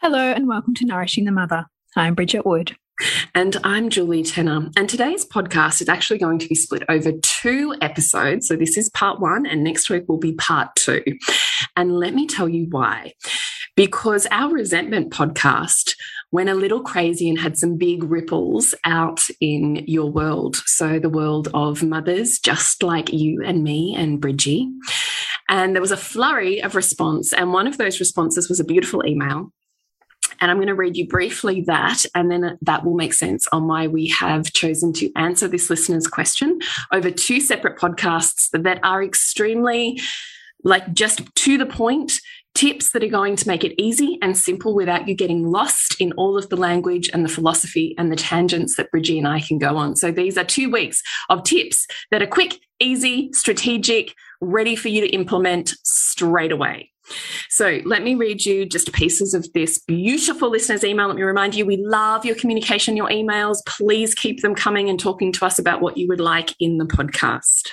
Hello, and welcome to Nourishing the Mother. I'm Bridget Wood. And I'm Julie Tenner. And today's podcast is actually going to be split over two episodes. So this is part one, and next week will be part two. And let me tell you why. Because our resentment podcast went a little crazy and had some big ripples out in your world. So, the world of mothers just like you and me and Bridgie. And there was a flurry of response. And one of those responses was a beautiful email and I'm going to read you briefly that, and then uh, that will make sense on why we have chosen to answer this listener's question over two separate podcasts that are extremely, like, just to the point. Tips that are going to make it easy and simple without you getting lost in all of the language and the philosophy and the tangents that Bridgie and I can go on. So, these are two weeks of tips that are quick, easy, strategic, ready for you to implement straight away. So let me read you just pieces of this beautiful listener's email. Let me remind you, we love your communication, your emails. Please keep them coming and talking to us about what you would like in the podcast.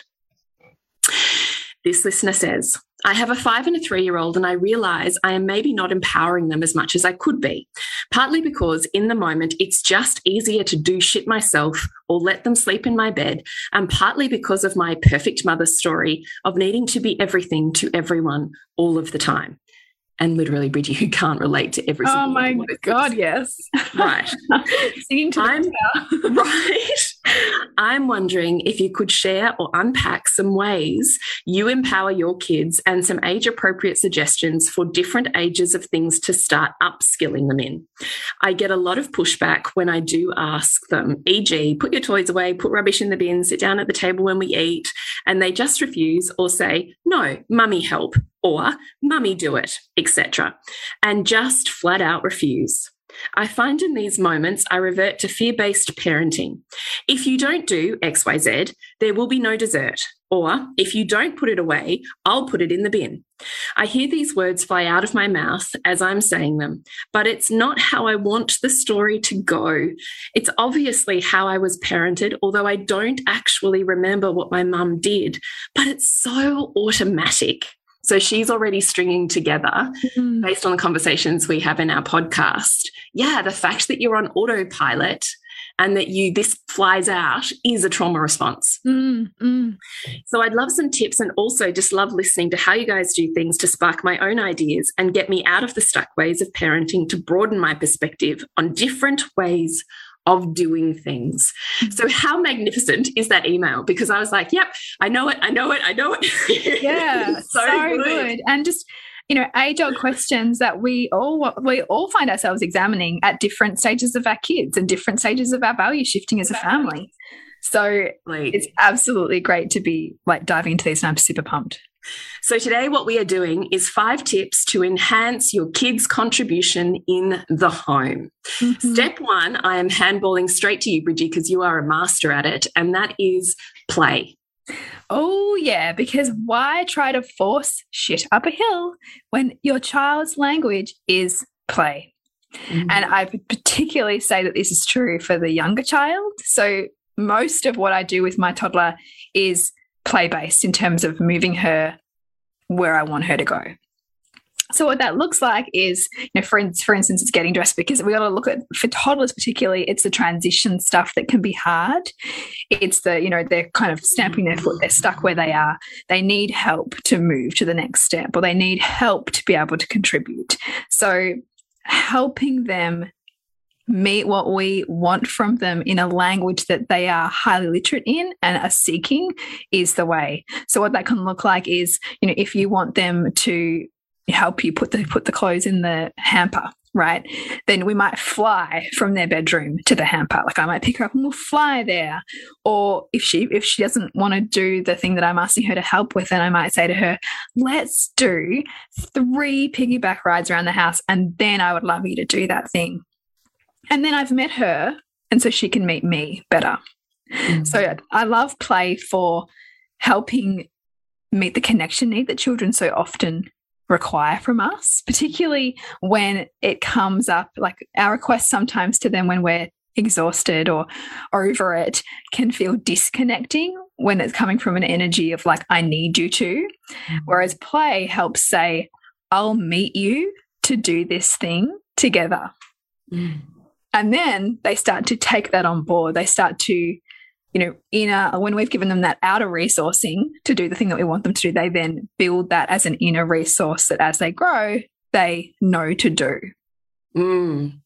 This listener says, I have a five and a three year old, and I realize I am maybe not empowering them as much as I could be. Partly because in the moment it's just easier to do shit myself or let them sleep in my bed, and partly because of my perfect mother story of needing to be everything to everyone all of the time and literally Bridgie who can't relate to every oh single. Oh my god, yes. Right. Singing to I'm, right. I'm wondering if you could share or unpack some ways you empower your kids and some age appropriate suggestions for different ages of things to start upskilling them in. I get a lot of pushback when I do ask them, e.g., put your toys away, put rubbish in the bin, sit down at the table when we eat, and they just refuse or say, no, mummy help, or mummy do it, etc., and just flat out refuse. I find in these moments I revert to fear based parenting. If you don't do XYZ, there will be no dessert. Or if you don't put it away, I'll put it in the bin. I hear these words fly out of my mouth as I'm saying them, but it's not how I want the story to go. It's obviously how I was parented, although I don't actually remember what my mum did, but it's so automatic. So she's already stringing together mm. based on the conversations we have in our podcast. Yeah, the fact that you're on autopilot and that you this flies out is a trauma response. Mm, mm. So I'd love some tips and also just love listening to how you guys do things to spark my own ideas and get me out of the stuck ways of parenting to broaden my perspective on different ways of doing things. So, how magnificent is that email? Because I was like, yep, I know it, I know it, I know it. Yeah, so, so good. good. And just, you know, age old questions that we all we all find ourselves examining at different stages of our kids and different stages of our value shifting as a family. So like, it's absolutely great to be like diving into these, and I'm super pumped. So, today, what we are doing is five tips to enhance your kids' contribution in the home. Mm-hmm. Step one, I am handballing straight to you, Bridgie, because you are a master at it, and that is play. Oh, yeah, because why try to force shit up a hill when your child's language is play? Mm-hmm. And I particularly say that this is true for the younger child. So, most of what I do with my toddler is play based in terms of moving her where I want her to go. So what that looks like is, you know, for, for instance, it's getting dressed because we got to look at for toddlers particularly, it's the transition stuff that can be hard. It's the, you know, they're kind of stamping their foot, they're stuck where they are. They need help to move to the next step, or they need help to be able to contribute. So helping them meet what we want from them in a language that they are highly literate in and are seeking is the way. So what that can look like is, you know, if you want them to help you put the put the clothes in the hamper right? Then we might fly from their bedroom to the hamper. Like i might pick her up and we'll fly there. Or if she if she doesn't want to do the thing that i'm asking her to help with then i might say to her let's do three piggyback rides around the house and then i would love you to do that thing and then i've met her and so she can meet me better mm. so i love play for helping meet the connection need that children so often require from us, particularly when it comes up like our requests sometimes to them when we're exhausted or over it can feel disconnecting when it's coming from an energy of like, I need you to. Mm. Whereas play helps say, I'll meet you to do this thing together. Mm. And then they start to take that on board. They start to you know, inner, when we've given them that outer resourcing to do the thing that we want them to do, they then build that as an inner resource that as they grow, they know to do. Mm.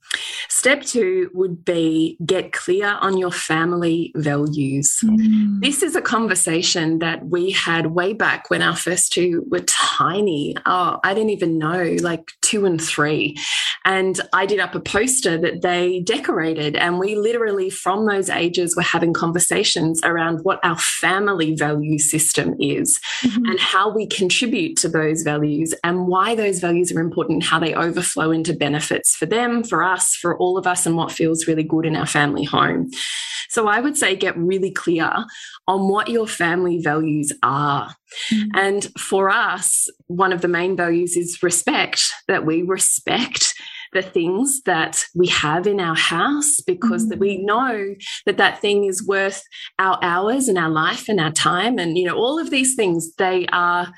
Step two would be get clear on your family values. Mm. This is a conversation that we had way back when our first two were tiny. Oh, I didn't even know, like two and three. And I did up a poster that they decorated. And we literally, from those ages, were having conversations around what our family value system is mm -hmm. and how we contribute to those values and why those values are important, how they overflow into benefits for them, for us, for all of us, and what feels really good in our family home. So I would say get really clear on what your family values are. Mm. And for us, one of the main values is respect, that we respect the things that we have in our house because mm. that we know that that thing is worth our hours and our life and our time and you know all of these things they are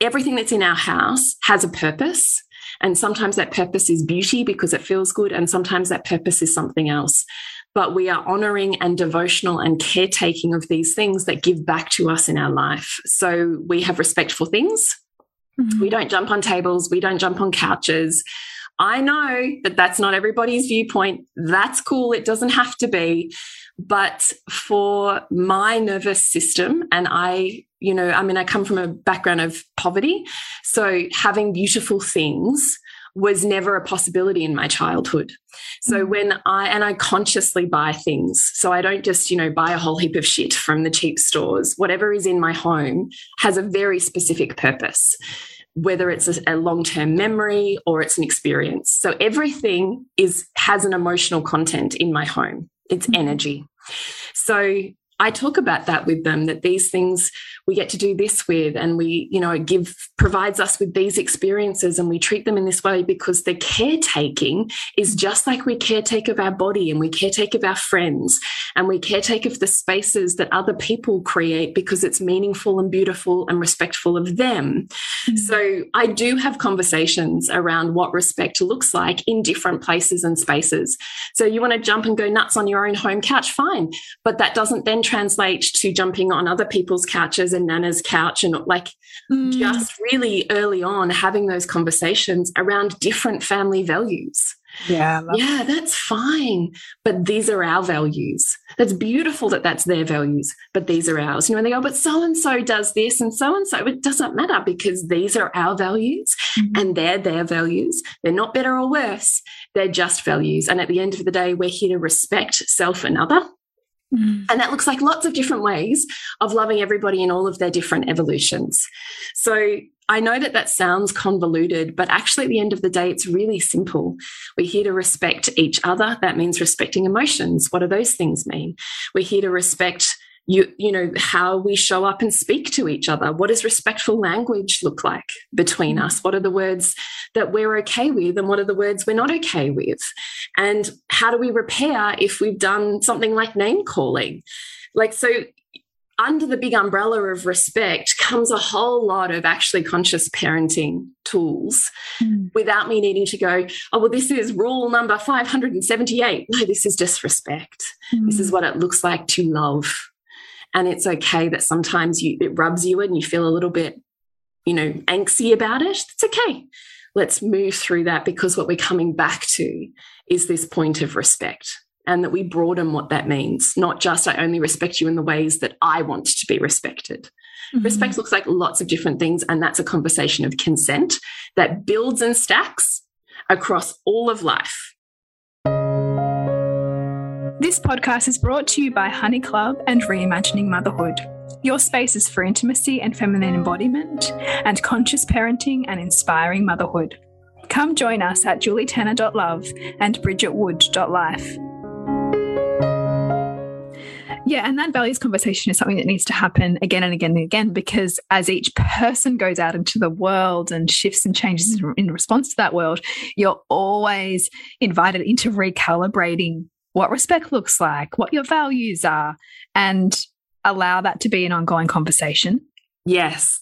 everything that's in our house has a purpose and sometimes that purpose is beauty because it feels good and sometimes that purpose is something else but we are honoring and devotional and caretaking of these things that give back to us in our life so we have respect for things Mm -hmm. We don't jump on tables. We don't jump on couches. I know that that's not everybody's viewpoint. That's cool. It doesn't have to be. But for my nervous system, and I, you know, I mean, I come from a background of poverty. So having beautiful things was never a possibility in my childhood. So mm. when I, and I consciously buy things, so I don't just, you know, buy a whole heap of shit from the cheap stores. Whatever is in my home has a very specific purpose whether it's a, a long-term memory or it's an experience. So everything is has an emotional content in my home. It's mm-hmm. energy. So I talk about that with them that these things we get to do this with and we you know give provides us with these experiences and we treat them in this way because the caretaking is just like we caretake of our body and we caretake of our friends and we caretake of the spaces that other people create because it's meaningful and beautiful and respectful of them mm-hmm. so i do have conversations around what respect looks like in different places and spaces so you want to jump and go nuts on your own home couch fine but that doesn't then translate to jumping on other people's couches and Nana's couch and like mm. just really early on having those conversations around different family values. Yeah. Yeah, that's fine. But these are our values. That's beautiful that that's their values, but these are ours. You know, and they go, but so and so does this and so and so. It doesn't matter because these are our values mm -hmm. and they're their values. They're not better or worse. They're just values. And at the end of the day, we're here to respect self and other Mm. And that looks like lots of different ways of loving everybody in all of their different evolutions. So I know that that sounds convoluted, but actually, at the end of the day, it's really simple. We're here to respect each other. That means respecting emotions. What do those things mean? We're here to respect you you know how we show up and speak to each other what does respectful language look like between us what are the words that we're okay with and what are the words we're not okay with and how do we repair if we've done something like name calling like so under the big umbrella of respect comes a whole lot of actually conscious parenting tools mm. without me needing to go, oh, well, this is rule number 578. No, this is just respect. Mm. This is hmm. what it looks like to love. And it's okay that sometimes you, it rubs you and you feel a little bit, you know, angsty about it. It's okay. Let's move through that because what we're coming back to is this point of respect and that we broaden what that means, not just I only respect you in the ways that I want to be respected. Mm -hmm. Respect looks like lots of different things, and that's a conversation of consent that builds and stacks across all of life. This podcast is brought to you by Honey Club and Reimagining Motherhood. Your spaces for intimacy and feminine embodiment, and conscious parenting and inspiring motherhood. Come join us at julietenner.love and bridgetwood.life. Yeah, and that values conversation is something that needs to happen again and again and again because as each person goes out into the world and shifts and changes in response to that world, you're always invited into recalibrating what respect looks like, what your values are, and allow that to be an ongoing conversation. Yes,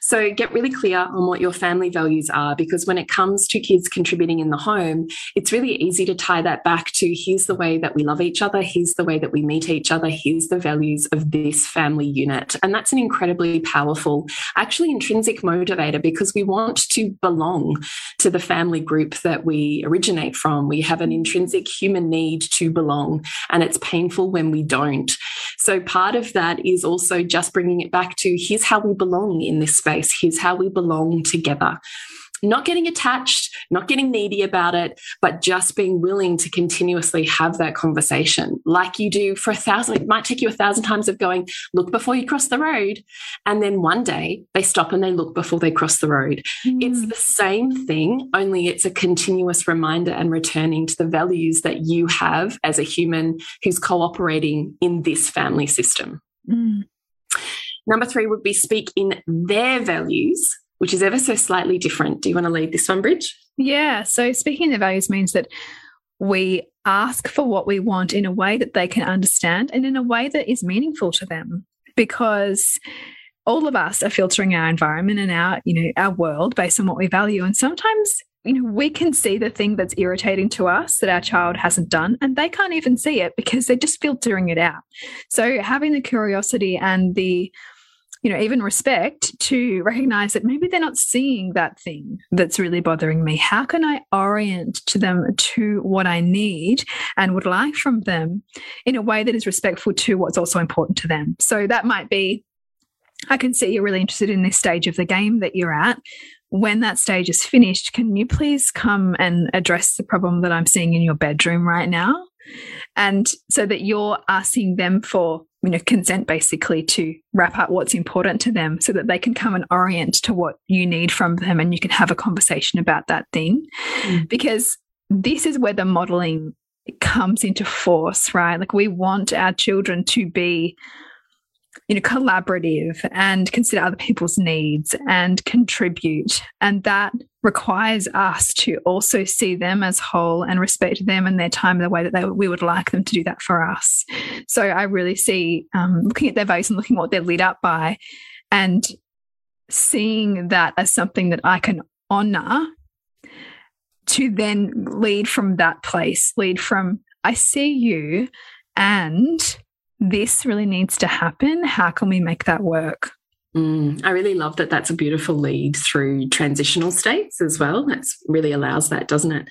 so get really clear on what your family values are because when it comes to kids contributing in the home, it's really easy to tie that back to here's the way that we love each other, here's the way that we meet each other, here's the values of this family unit. And that's an incredibly powerful, actually intrinsic motivator because we want to belong to the family group that we originate from. We have an intrinsic human need to belong, and it's painful when we don't. So part of that is also just bringing it back to here's how we belong in this space. Here's how we belong together. Not getting attached, not getting needy about it, but just being willing to continuously have that conversation like you do for a thousand. It might take you a thousand times of going, look before you cross the road. And then one day they stop and they look before they cross the road. Mm. It's the same thing, only it's a continuous reminder and returning to the values that you have as a human who's cooperating in this family system. Mm. Number three would be speak in their values, which is ever so slightly different. Do you want to lead this one, Bridge? Yeah. So speaking in their values means that we ask for what we want in a way that they can understand and in a way that is meaningful to them because all of us are filtering our environment and our you know our world based on what we value and sometimes you know we can see the thing that's irritating to us that our child hasn't done and they can't even see it because they're just filtering it out. So having the curiosity and the you know even respect to recognize that maybe they're not seeing that thing that's really bothering me. How can i orient to them to what i need and would like from them in a way that is respectful to what's also important to them? So that might be I can see you're really interested in this stage of the game that you're at when that stage is finished, can you please come and address the problem that I'm seeing in your bedroom right now? And so that you're asking them for you know consent basically to wrap up what's important to them so that they can come and orient to what you need from them and you can have a conversation about that thing mm. because this is where the modeling comes into force right like we want our children to be you know collaborative and consider other people's needs and contribute. And that requires us to also see them as whole and respect them and their time the way that they, we would like them to do that for us. So i really see um, looking at their values and looking at what they're lit up by and seeing that as something that i can honor to then lead from that place lead from i see you and this really needs to happen. How can we make that work? Mm, I really love that that's a beautiful lead through transitional states as well. That really allows that, doesn't it?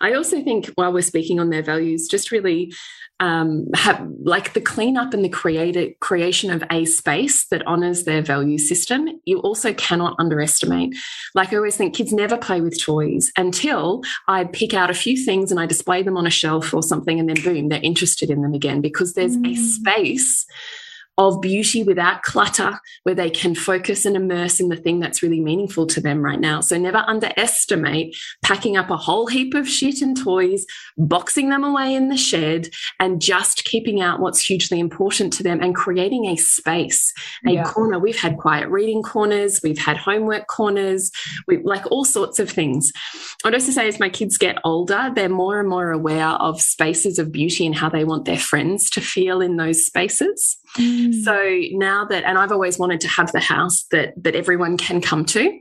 I also think while we're speaking on their values, just really um, have like the cleanup and the creative creation of a space that honors their value system. You also cannot underestimate. Like I always think, kids never play with toys until I pick out a few things and I display them on a shelf or something, and then boom, they're interested in them again because there's mm. a space of beauty without clutter, where they can focus and immerse in the thing that's really meaningful to them right now. So never underestimate packing up a whole heap of shit and toys, boxing them away in the shed, and just keeping out what's hugely important to them and creating a space, a yeah. corner. We've had quiet reading corners, we've had homework corners, we like all sorts of things. I'd also say as my kids get older, they're more and more aware of spaces of beauty and how they want their friends to feel in those spaces. Mm. So now that, and I've always wanted to have the house that that everyone can come to.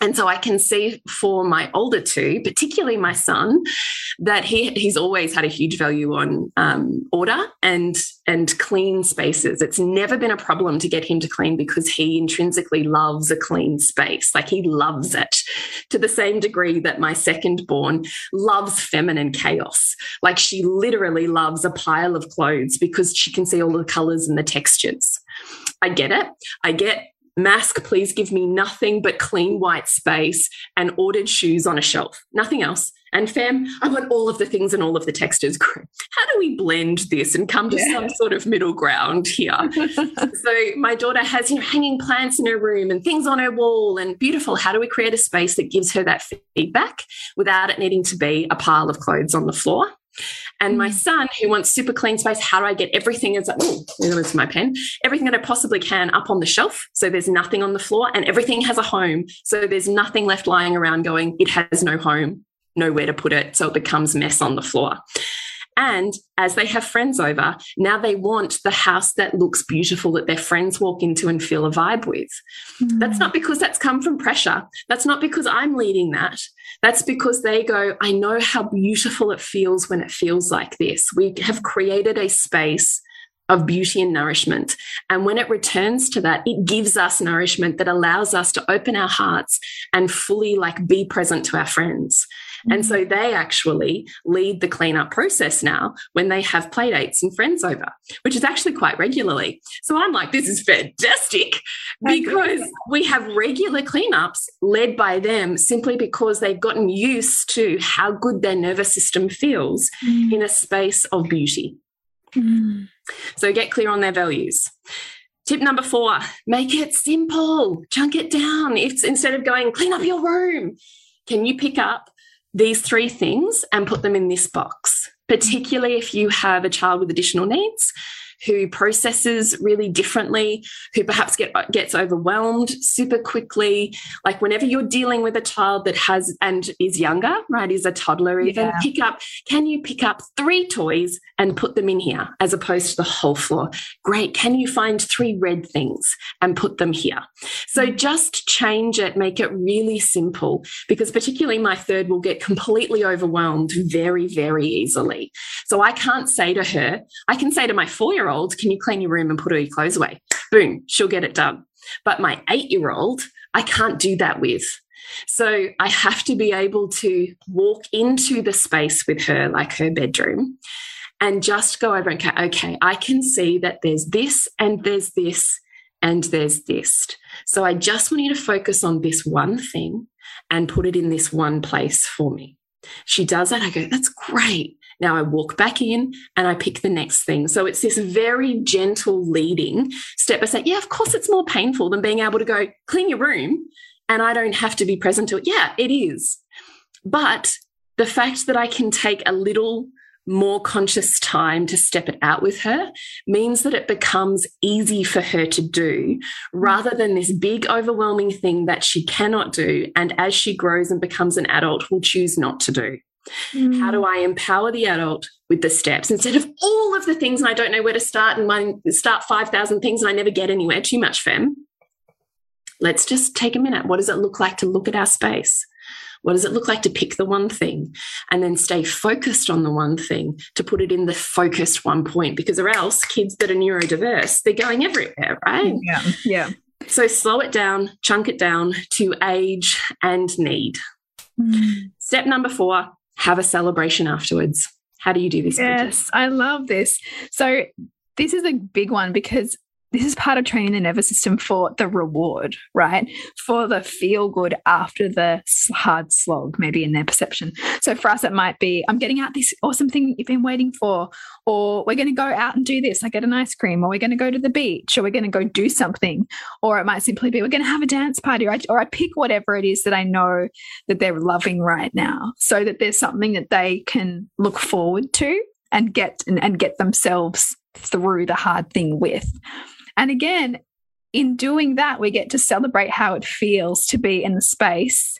And so I can see for my older two, particularly my son, that he he's always had a huge value on um, order and and clean spaces. It's never been a problem to get him to clean because he intrinsically loves a clean space. Like he loves it to the same degree that my second born loves feminine chaos. Like she literally loves a pile of clothes because she can see all the colors and the textures. I get it. I get Mask, please give me nothing but clean white space and ordered shoes on a shelf, nothing else. And fam, I want all of the things and all of the textures. How do we blend this and come to yeah. some sort of middle ground here? so my daughter has you know hanging plants in her room and things on her wall and beautiful. How do we create a space that gives her that feedback without it needing to be a pile of clothes on the floor? And my mm. son, who wants super clean space, how do I get everything as oh, there's my pen, everything that I possibly can up on the shelf. So there's nothing on the floor and everything has a home. So there's nothing left lying around going, it has no home, nowhere to put it. So it becomes mess on the floor. And as they have friends over, now they want the house that looks beautiful that their friends walk into and feel a vibe with. Mm. That's not because that's come from pressure. That's not because I'm leading that. That's because they go, I know how beautiful it feels when it feels like this. We have created a space of beauty and nourishment. And when it returns to that, it gives us nourishment that allows us to open our hearts and fully like be present to our friends. And so mm-hmm. they actually lead the cleanup process now when they have playdates and friends over, which is actually quite regularly. So I'm like, this is fantastic because we have regular cleanups led by them simply because they've gotten used to how good their nervous system feels mm. in a space of beauty. Mm. So get clear on their values. Tip number four, make it simple, chunk it down. If instead of going, clean up your room, can you pick up these three things and put them in this box, particularly if you have a child with additional needs who processes really differently, who perhaps get, gets overwhelmed super quickly. Like whenever you're dealing with a child that has and is younger, right, is a toddler even, yeah. pick up, can you pick up three toys and put them in here as opposed to the whole floor? Great. Can you find three red things and put them here? So mm. just change it, make it really simple because particularly my third will get completely overwhelmed very, very easily. So I can't say to her, I can say to my four year year old, can you clean your room and put all your clothes away? Boom, she'll get it done. But my eight year old, I can't do that with. So I have to be able to walk into the space with her, like her bedroom, and just go over and go, okay, I can see that there's this and there's this and there's this. So I just want you to focus on this one thing and put it in this one place for me. She does that. I go, that's great. Now I walk back in and I pick the next thing. So it's this very gentle leading step by step. Yeah, of course, it's more painful than being able to go clean your room and I don't have to be present to it. Yeah, it is. But the fact that I can take a little more conscious time to step it out with her means that it becomes easy for her to do rather than this big overwhelming thing that she cannot do and as she grows and becomes an adult will choose not to do Mm. How do I empower the adult with the steps instead of all of the things and I don't know where to start and I start 5,000 things and I never get anywhere? Too much, fem. Let's just take a minute. What does it look like to look at our space? What does it look like to pick the one thing and then stay focused on the one thing to put it in the focused one point? Because, or else, kids that are neurodiverse, they're going everywhere, right? Yeah. Yeah. So, slow it down, chunk it down to age and need. Mm. Step number four have a celebration afterwards. How do you do this? Yes, I love this. So, this is a big one because this is part of training the nervous system for the reward, right? For the feel good after the hard slog, maybe in their perception. So for us, it might be, I'm getting out this awesome thing you've been waiting for, or we're going to go out and do this. I get an ice cream, or we're going to go to the beach, or we're going to go do something. Or it might simply be, we're going to have a dance party, or I, or I pick whatever it is that I know that they're loving right now so that there's something that they can look forward to and get and, and get themselves through the hard thing with. And again, in doing that, we get to celebrate how it feels to be in the space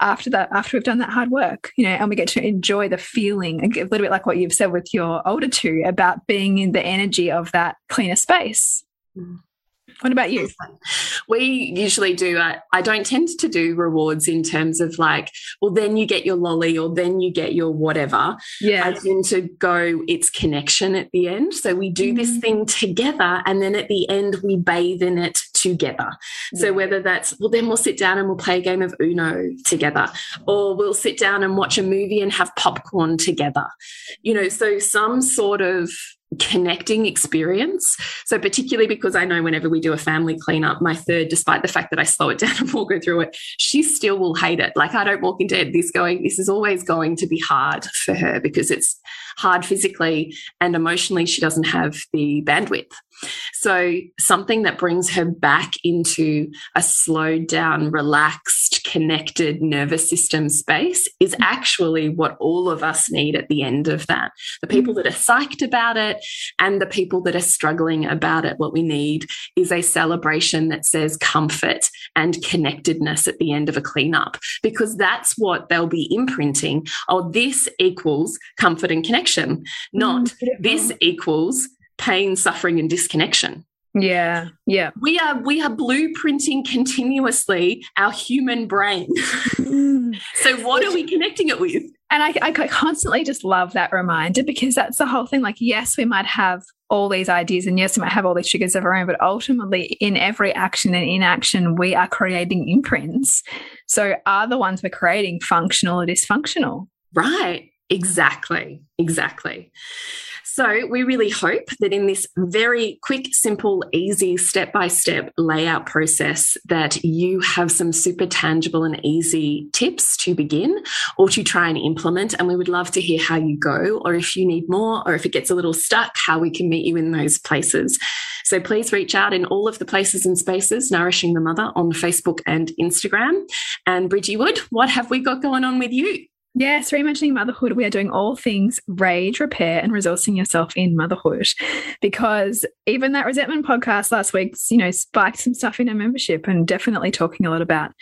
after that, after we've done that hard work, you know, and we get to enjoy the feeling, a little bit like what you've said with your older two about being in the energy of that cleaner space. Mm. What about you? We usually do, uh, I don't tend to do rewards in terms of like, well, then you get your lolly or then you get your whatever. Yeah. I tend to go, it's connection at the end. So we do mm. this thing together and then at the end we bathe in it together. Yeah. So whether that's, well, then we'll sit down and we'll play a game of Uno together, or we'll sit down and watch a movie and have popcorn together. You know, so some sort of connecting experience. So, particularly because I know whenever we do a family cleanup, my third, despite the fact that I slow it down and walk her through it, she still will hate it. Like, I don't walk into this going, this is always going to be hard for her because it's hard physically and emotionally. She doesn't have the bandwidth. So, something that brings her back into a slowed down, relaxed, connected nervous system space is mm-hmm. actually what all of us need at the end of that. The people mm-hmm. that are psyched about it and the people that are struggling about it, what we need is a celebration that says comfort and connectedness at the end of a cleanup, because that's what they'll be imprinting. Oh, this equals comfort and connection, not mm, this equals pain, suffering, and disconnection. Yeah, yeah. We are we are blueprinting continuously our human brain. Mm. so what are we connecting it with? And I, I constantly just love that reminder because that's the whole thing. Like, yes, we might have all these ideas, and yes, we might have all these triggers of our own, but ultimately, in every action and inaction, we are creating imprints. So, are the ones we're creating functional or dysfunctional? Right. Exactly. Exactly. So, we really hope that in this very quick, simple, easy step by step layout process, that you have some super tangible and easy tips to begin or to try and implement. And we would love to hear how you go, or if you need more, or if it gets a little stuck, how we can meet you in those places. So, please reach out in all of the places and spaces, Nourishing the Mother on Facebook and Instagram. And Bridgie Wood, what have we got going on with you? Yes, reimagining motherhood. We are doing all things rage, repair, and resourcing yourself in motherhood. Because even that resentment podcast last week, you know, spiked some stuff in our membership and definitely talking a lot about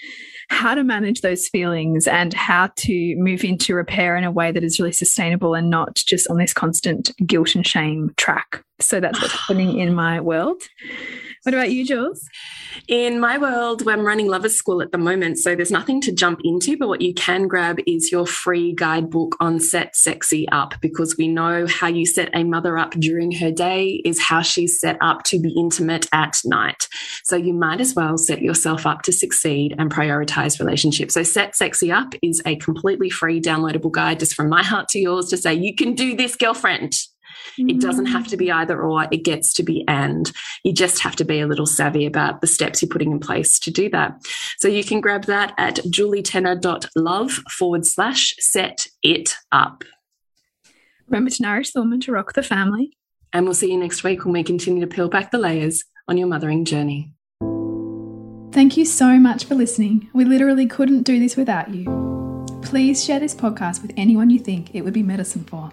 how to manage those feelings and how to move into repair in a way that is really sustainable and not just on this constant guilt and shame track. So that's what's happening in my world. What about you, Jules? In my world, I'm running Lovers School at the moment, so there's nothing to jump into, but what you can grab is your free guidebook on Set Sexy Up because we know how you set a mother up during her day is how she's set up to be intimate at night. So you might as well set yourself up to succeed and prioritize relationships. So Set Sexy Up is a completely free downloadable guide just from my heart to yours to say, you can do this, girlfriend. It doesn't have to be mm. either or, it gets to be and. You just have to be a little savvy about the steps you're putting in place to do that. So you can grab that at julietenner.love forward slash set it up. Remember to nourish the woman to rock the family. And we'll see you next week when we continue to peel back the layers on your mothering journey. Thank you so much for listening. We literally couldn't do this without you. Please share this podcast with anyone you think it would be medicine for.